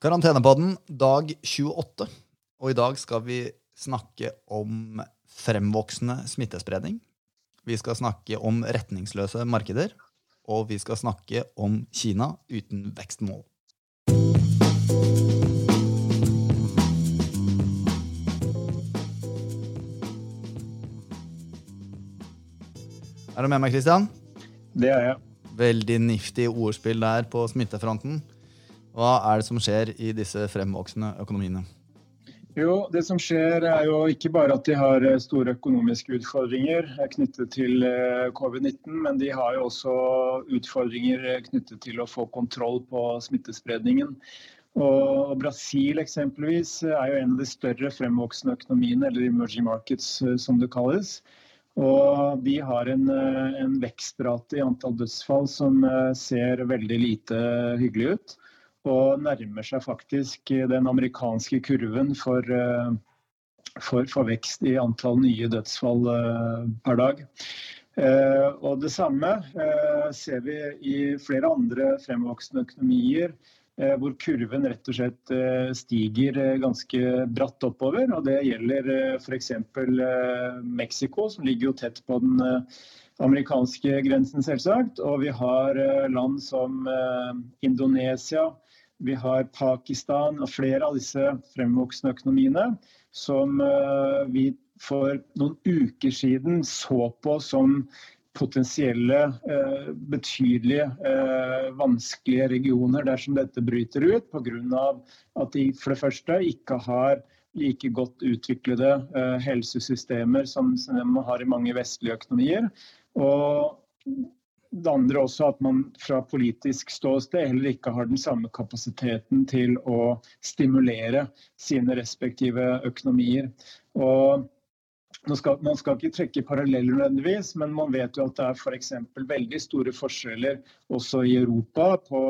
Karantenepodden, dag 28. Og i dag skal vi snakke om fremvoksende smittespredning. Vi skal snakke om retningsløse markeder. Og vi skal snakke om Kina uten vekstmål. Er du med meg, Christian? Det er jeg. Veldig niftig ordspill der på smittefronten. Hva er det som skjer i disse fremvoksende økonomiene? Jo, Det som skjer er jo ikke bare at de har eh, store økonomiske utfordringer eh, knyttet til eh, covid-19, men de har jo også utfordringer knyttet til å få kontroll på smittespredningen. Og Brasil eksempelvis er jo en av de større fremvoksende økonomiene, eller emerging markets som det kalles. Og de har en, en vekstrate i antall dødsfall som ser veldig lite hyggelig ut og nærmer seg faktisk den amerikanske kurven for, eh, for, for vekst i antall nye dødsfall eh, per dag. Eh, og Det samme ser vi i flere andre fremvoksende økonomier hvor kurven rett og slett stiger ganske bratt oppover. og Det gjelder f.eks. Mexico, som ligger jo tett på den amerikanske grensen, selvsagt. Og vi har land som Indonesia, vi har Pakistan og flere av disse fremvoksende økonomiene som eh, vi for noen uker siden så på som potensielle eh, betydelige eh, vanskelige regioner dersom dette bryter ut, pga. at de for det første ikke har like godt utviklede helsesystemer som man har i mange vestlige økonomier. Og det andre også at man fra politisk ståsted heller ikke har den samme kapasiteten til å stimulere sine respektive økonomier. Og skal, man skal ikke trekke paralleller nødvendigvis, men man vet jo at det er f.eks. veldig store forskjeller også i Europa på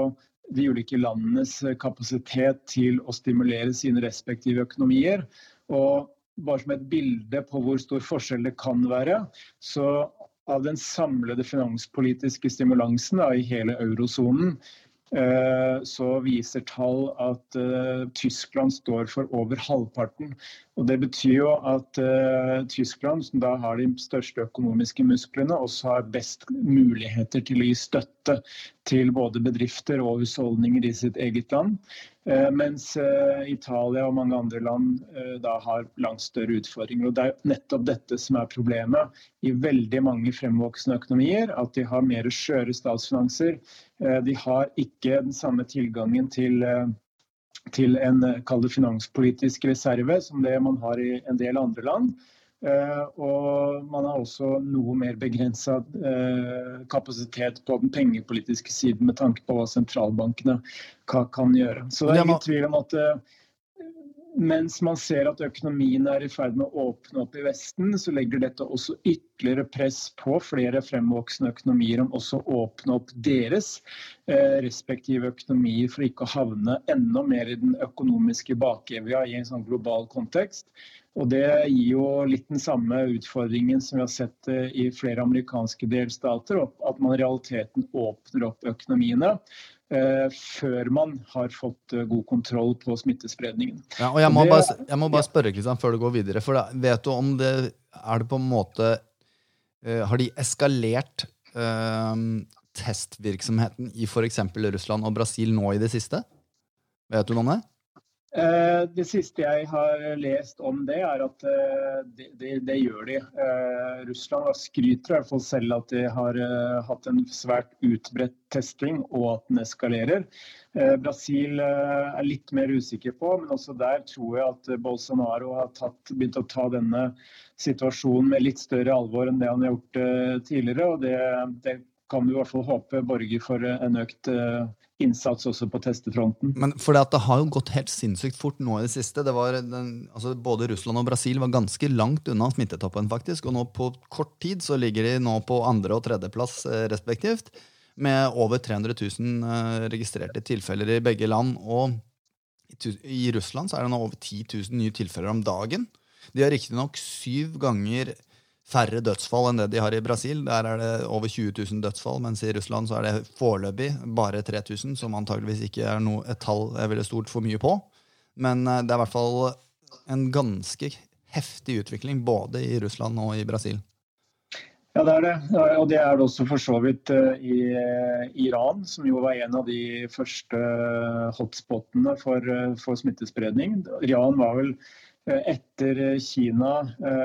de ulike landenes kapasitet til å stimulere sine respektive økonomier. Og bare som et bilde på hvor stor forskjell det kan være, så av den samlede finanspolitiske stimulansen da, i hele eurosonen, eh, så viser tall at uh, Tyskland står for over halvparten. Og Det betyr jo at uh, Tyskland, som da har de største økonomiske musklene, også har best muligheter til å gi støtte til både bedrifter og husholdninger i sitt eget land. Uh, mens Italia og mange andre land da har langt større utfordringer. Og Det er nettopp dette som er problemet i veldig mange fremvoksende økonomier. At de har mer skjøre statsfinanser. De har ikke den samme tilgangen til til en finanspolitisk reserve, som det man har i en del andre land. Uh, og man har også noe mer begrensa uh, kapasitet på den pengepolitiske siden med tanke på hva sentralbankene kan, gjøre. Så det er ingen tvil om at uh, mens man ser at økonomien er i ferd med å åpne opp i Vesten, så legger dette også ytterligere press på flere fremvoksende økonomier om også å åpne opp deres eh, respektive økonomier for ikke å havne enda mer i den økonomiske bakevja i en sånn global kontekst. Og Det gir jo litt den samme utfordringen som vi har sett eh, i flere amerikanske delstater, at man i realiteten åpner opp økonomiene før man har fått eh, god kontroll på smittespredningen. Ja, og jeg må, det, bare, jeg må bare, spørre Kristian, før du går videre. for da, vet du om det Er det på en måte uh, Har de eskalert uh, testvirksomheten i f.eks. Russland og Brasil nå i det siste? Vet du noe om det? Eh, det siste jeg har lest om det, er at eh, det, det, det gjør de. Eh, Russland skryter i hvert fall selv at de har hatt en svært utbredt testing, og at den eskalerer. Brasil er litt mer usikker på, men også der tror jeg at Bolsonaro har tatt, begynt å ta denne situasjonen med litt større alvor enn det han har gjort tidligere. og det, det kan vi i hvert fall håpe borger for en økt innsats også på testefronten. Men for Det det har jo gått helt sinnssykt fort nå i det siste. Det den, altså både Russland og Brasil var ganske langt unna smittetoppen. faktisk, og nå På kort tid så ligger de nå på andre- og tredjeplass eh, respektivt. Med over 300 000 eh, registrerte tilfeller i begge land. Og i Russland så er det nå over 10 000 nye tilfeller om dagen. De har riktignok syv ganger færre dødsfall enn det de har i Brasil. Der er det over 20 000 dødsfall, mens i Russland så er det foreløpig bare 3000, som antageligvis ikke er noe, et tall jeg ville stolt for mye på. Men eh, det er i hvert fall en ganske heftig utvikling både i Russland og i Brasil. Ja, det er det. Og det er det også for så vidt eh, i eh, Iran, som jo var en av de første hotspotene for, for smittespredning. Iran var vel etter Kina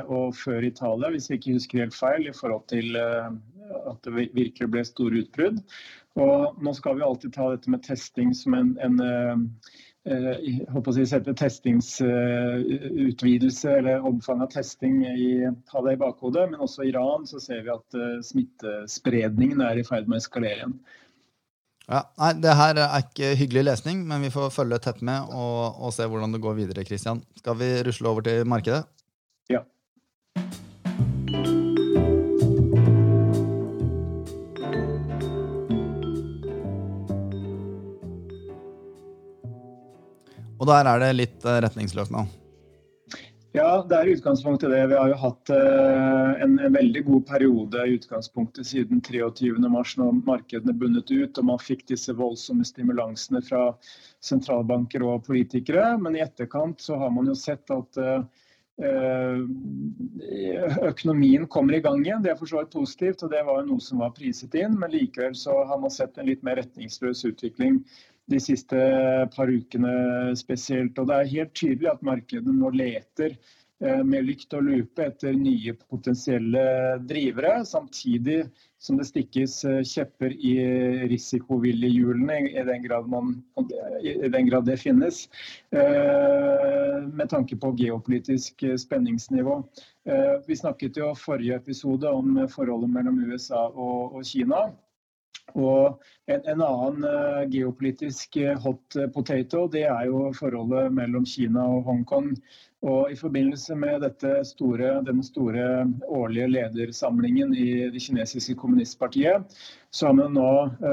og før Italia, hvis jeg ikke husker helt feil, i forhold til at det virkelig ble store utbrudd. Og nå skal vi alltid ta dette med testing som en, en håper eh, å sette testingsutvidelse eller omfang av testing i, ha det i bakhodet. Men også i Iran så ser vi at smittespredningen er i ferd med å eskalere igjen. Ja, nei, Det her er ikke hyggelig lesning, men vi får følge tett med og, og se hvordan det går videre. Christian. Skal vi rusle over til markedet? Ja. Og der er det litt eh, retningsløst nå? Ja, det er utgangspunktet det. Vi har jo hatt uh, en, en, veldig god periode i utgangspunktet siden 23.3 når markedene bundet ut og man fikk disse voldsomme stimulansene fra sentralbanker og politikere. Men i etterkant så har man jo sett at uh, økonomien kommer i gang igjen. Det er for så vidt positivt, og det var jo noe som var priset inn. Men likevel så har man sett en litt mer retningsløs utvikling de siste par ukene spesielt. Og det er helt tydelig at markedet nå leter eh, med lykt og lupe etter nye potensielle drivere, samtidig som det stikkes eh, kjepper i risikovillighjulene, i den grad, man, i den grad det finnes, eh, med tanke på geopolitisk spenningsnivå. Vi snakket jo forrige episode om forholdet mellom USA og, og Kina. Og en, en annen uh, geopolitisk uh, hot potato det er jo forholdet mellom Kina og Hongkong. Og I forbindelse med store, den store årlige ledersamlingen i det kinesiske kommunistpartiet, så har man nå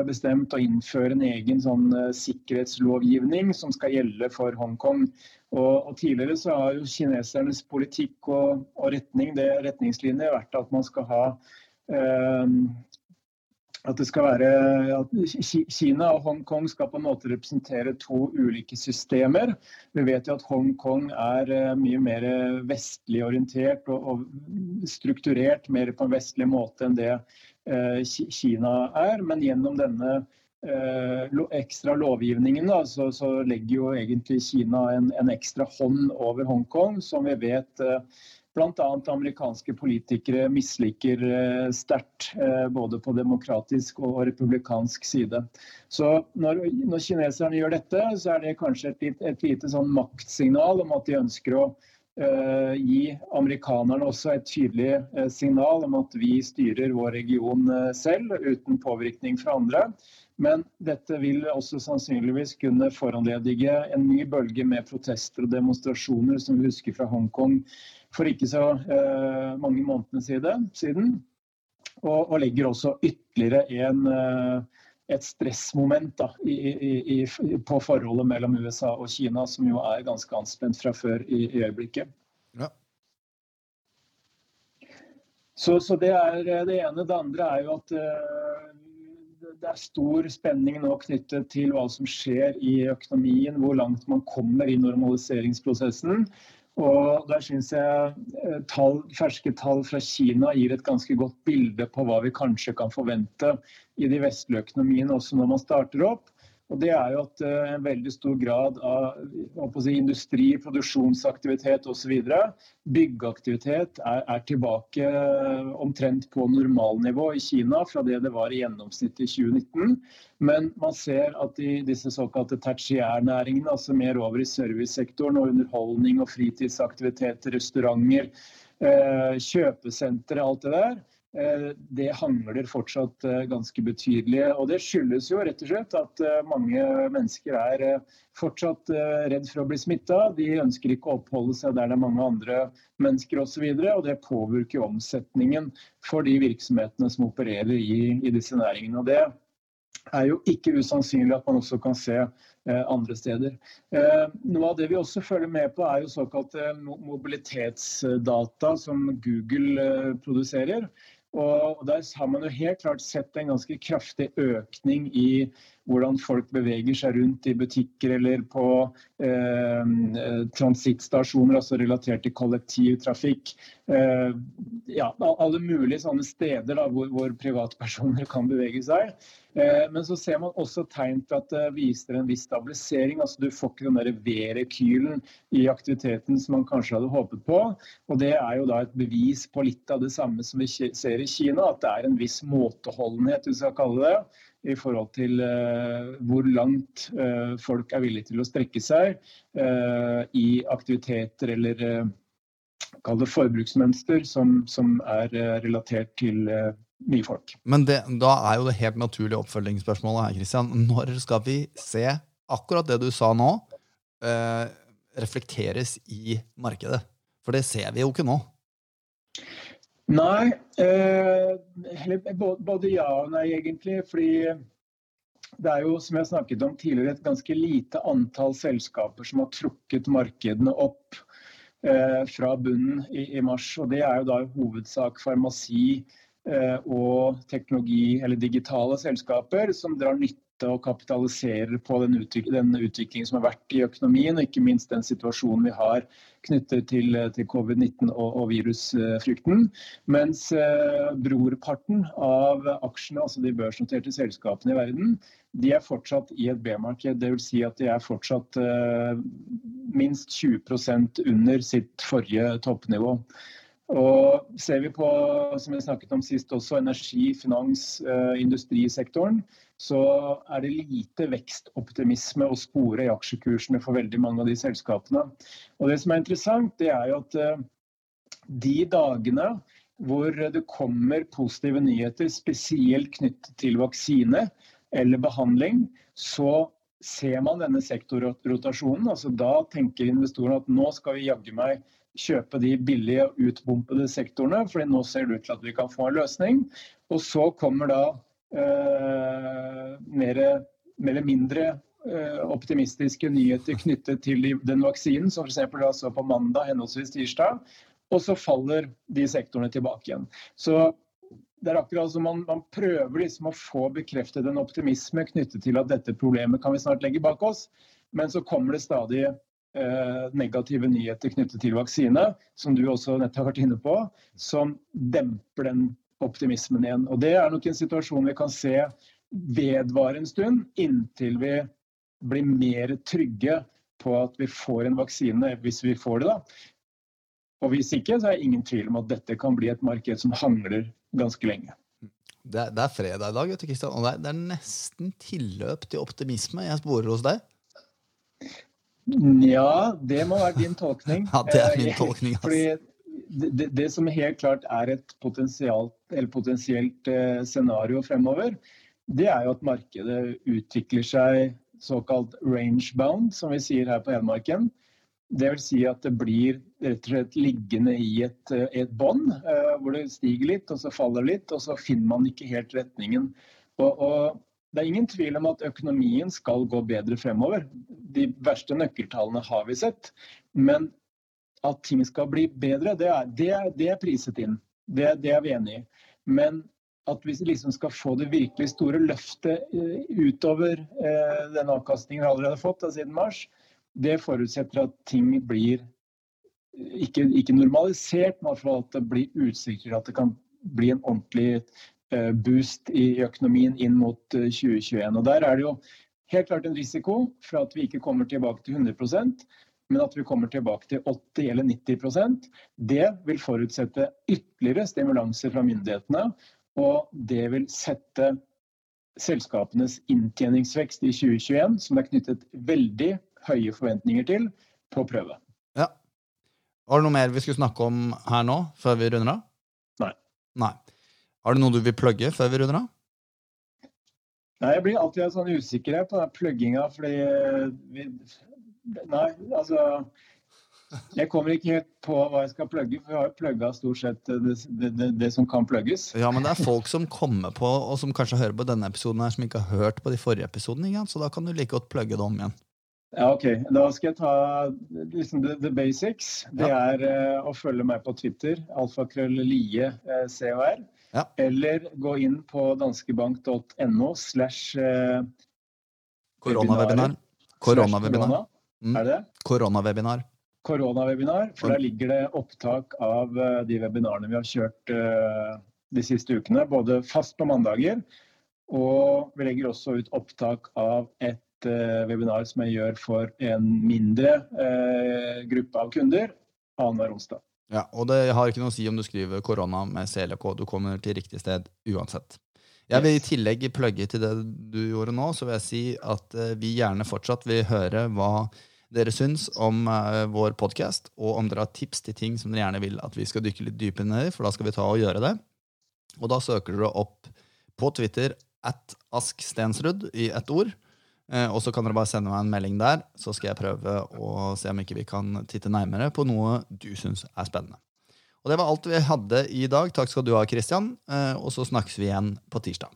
bestemt å innføre en egen sånn sikkerhetslovgivning som skal gjelde for Hongkong. Og, og Tidligere så har jo kinesernes politikk og, og retning, det retningslinjer vært at man skal ha at det skal være at Kina og Hongkong skal på en måte representere to ulike systemer. Vi vet jo at Hongkong er eh, mye mer vestlig orientert og, strukturert mer på en vestlig måte enn det eh, Kina er. Men gjennom denne eh, ekstra lovgivningen da, så, så, legger jo egentlig Kina en, en, ekstra hånd over Hongkong, som vi vet bl.a. amerikanske politikere misliker eh, sterkt, eh, både på demokratisk og republikansk side. Så når, når kineserne gjør dette, så er det kanskje et, et lite sånn maktsignal om at de ønsker å gi amerikanerne også et tydelig uh, signal om at vi styrer vår region uh, selv, uten påvirkning fra andre. Men dette vil også sannsynligvis kunne foranledige en ny bølge med protester og demonstrasjoner, som vi husker fra Hongkong for ikke så mange månedene siden. Og, og, legger også ytterligere en, uh, et stressmoment da, i, i, i, på forholdet mellom USA og Kina, som jo er ganske anspent fra før i, øyeblikket. Ja. Så, så, det er det ene. Det andre er jo at uh, det er stor spenning nå knyttet til hva som skjer i økonomien, hvor langt man kommer i normaliseringsprosessen. Og der syns jeg eh, tall, ferske tall fra Kina gir et ganske godt bilde på hva vi kanskje kan forvente i de vestlige økonomiene også når man starter opp. Og det er jo at uh, en veldig stor grad av si, industri, produksjonsaktivitet osv. Byggeaktivitet er, er tilbake uh, omtrent på normalnivå i Kina fra det det var i gjennomsnitt i 2019. Men man ser at i disse såkalte tertiærnæringene, altså mer over i servicesektoren og underholdning og fritidsaktiviteter, restauranter, uh, kjøpesentre, alt det der, Eh, det hangler fortsatt eh, ganske betydelig. Og det skyldes jo rett og slett at eh, mange mennesker er fortsatt redd for å bli smitta. De ønsker ikke å oppholde seg der det er mange andre mennesker osv. Og, og det påvirker omsetningen for de virksomhetene som opererer i, i disse næringene. Og det er jo ikke usannsynlig at man også kan se eh, andre steder. Eh, noe av det vi også følger med på, er jo såkalte mobilitetsdata som Google eh, produserer. Og Der har man jo helt klart sett en ganske kraftig økning i hvordan folk beveger seg rundt i butikker eller på eh, transittstasjoner, altså relatert til kollektivtrafikk. Eh, ja, alle mulige sånne steder da, hvor, hvor privatpersoner kan bevege seg. Eh, men så ser man også tegn til at det viser en viss stabilisering. altså Du får ikke den der V-rekylen i aktiviteten som man kanskje hadde håpet på. og Det er jo da et bevis på litt av det samme som vi ser i Kina, at det er en viss måteholdenhet, vi skal kalle det, i forhold til uh, hvor langt uh, folk er villige til å strekke seg uh, i aktiviteter eller kall det forbruksmønster som, som er relatert til mye folk. Men det, da er jo det helt naturlige oppfølgingsspørsmålet her, Christian. Når skal vi se akkurat det du sa nå, reflekteres i markedet? For det ser vi jo ikke nå. Nei. Eh, både ja og nei, egentlig. Fordi det er jo, som jeg snakket om tidligere, et ganske lite antall selskaper som har trukket markedene opp eh, fra bunnen i, i, mars. Og det er jo da i hovedsak farmasi, Eh, og teknologi- eller digitale selskaper som drar nytte og kapitaliserer på den, utvik den utviklingen som har vært i økonomien, og ikke minst den situasjonen vi har knyttet til, til covid-19 og, og, virusfrykten. Mens eh, brorparten av aksjene, altså de børsnoterte selskapene i verden, de er fortsatt i et B-marked. Dvs. Si at de er fortsatt eh, minst 20% under sitt forrige toppnivå. Og ser vi på som jeg snakket om sist også, energi-, finans-, uh, industrisektoren, så er det lite vekstoptimisme å spore i aksjekursene for veldig mange av de selskapene. Og Det som er interessant, det er jo at uh, de dagene hvor det kommer positive nyheter, spesielt knyttet til vaksine eller behandling, så ser man denne sektorrotasjonen. Altså da tenker investorene at nå skal vi jaggu meg kjøpe de billige og utbompede sektorene, for nå ser det ut til at vi kan få en løsning. Og så kommer da eh, mer, eller mindre eh, optimistiske nyheter knyttet til den vaksinen, som f.eks. så på mandag henholdsvis tirsdag. Og så faller de sektorene tilbake igjen. Så det er akkurat som man, man prøver liksom å få bekreftet en optimisme knyttet til at dette problemet kan vi snart legge bak oss. Men så kommer det stadig negative nyheter knyttet til vaksine, som du også nettopp har vært inne på, som demper den optimismen igjen. Og Det er nok en situasjon vi kan se vedvare en stund, inntil vi blir mer trygge på at vi får en vaksine, hvis vi får det. da. Og Hvis ikke, så er det ingen tvil om at dette kan bli et marked som hangler ganske lenge. Det er, det er fredag i dag, vet du, Kristian, og det er, det er nesten tilløp til optimisme jeg sporer hos deg. Ja, det må være din tolkning. Ja, det er min eh, tolkning. Altså. Det, det, som helt klart er et potensielt eh, scenario fremover, det er jo at markedet utvikler seg såkalt range-bound, som vi sier her på Hedmarken. Det vil si at det blir rett og slett liggende i et, eh, et bånd, hvor det stiger litt og så faller litt, og så finner man ikke helt retningen. Og, og det er ingen tvil om at økonomien skal gå bedre fremover. De verste nøkkeltallene har vi sett. Men at ting skal bli bedre, det er, det er, det er priset inn. Det, det, er vi enig i. Men at vi liksom skal få det virkelig store løftet eh, utover eh, den avkastningen vi allerede har fått siden mars, det forutsetter at ting blir ikke, ikke normalisert, men at det blir utsikter til at det kan bli en ordentlig boost i økonomien inn mot 2021. Eh, og Der er det jo helt klart en risiko for at vi ikke kommer tilbake til 100% men at vi kommer tilbake til 80 eller 90% Det vil forutsette ytterligere stimulanser fra myndighetene. Og det vil sette selskapenes inntjeningsvekst i 2021, som det er knyttet veldig høye forventninger til, på prøve. Ja. Var det noe mer vi skulle snakke om her nå, før vi runder av? Nei. Nei. Har du noe du vil plugge før vi runder av? Nei, Jeg blir alltid sånn usikker på den plugginga, fordi vi, Nei, altså Jeg kommer ikke helt på hva jeg skal plugge, for jeg har jo plugga stort sett det, det, det, som kan plugges. Ja, men det er folk som kommer på, og som kanskje hører på denne episoden, her, som ikke har hørt på de forrige episodene. Så da kan du like godt plugge det om igjen. Ja, ok. Da skal jeg ta liksom the, the basics. Det ja. er uh, å følge meg på Twitter, alfakrøllie uh, chr. Ja. Eller gå inn på danskebank.no slash uh, Koronawebinar. Koronawebinar. Mm. Er det det? Koronawebinar koronawebinar. For der ligger det opptak av eh, de webinarene vi har kjørt eh, de siste ukene. Både fast på mandager, og vi legger også ut opptak av et eh, webinar som jeg gjør for en mindre gruppe av kunder annenhver onsdag. Ja, og det har ikke noe å si om du skriver korona med CLK. Du kommer til riktig sted uansett. Jeg vil i tillegg plugge til det du gjorde nå, så vil jeg si at vi gjerne fortsatt vil høre hva dere syns om uh, vår podkast, og om dere har tips til ting som dere gjerne vil at vi skal dykke litt dypere ned i, for da skal vi ta og gjøre det. Og da søker dere opp på Twitter at Ask Stensrud i ett ord. Uh, og så kan dere bare sende meg en melding der, så skal jeg prøve å se om ikke vi kan titte nærmere på noe du syns er spennende. Og det var alt vi hadde i dag. Takk skal du ha, Christian. Uh, og så snakkes vi igjen på tirsdag.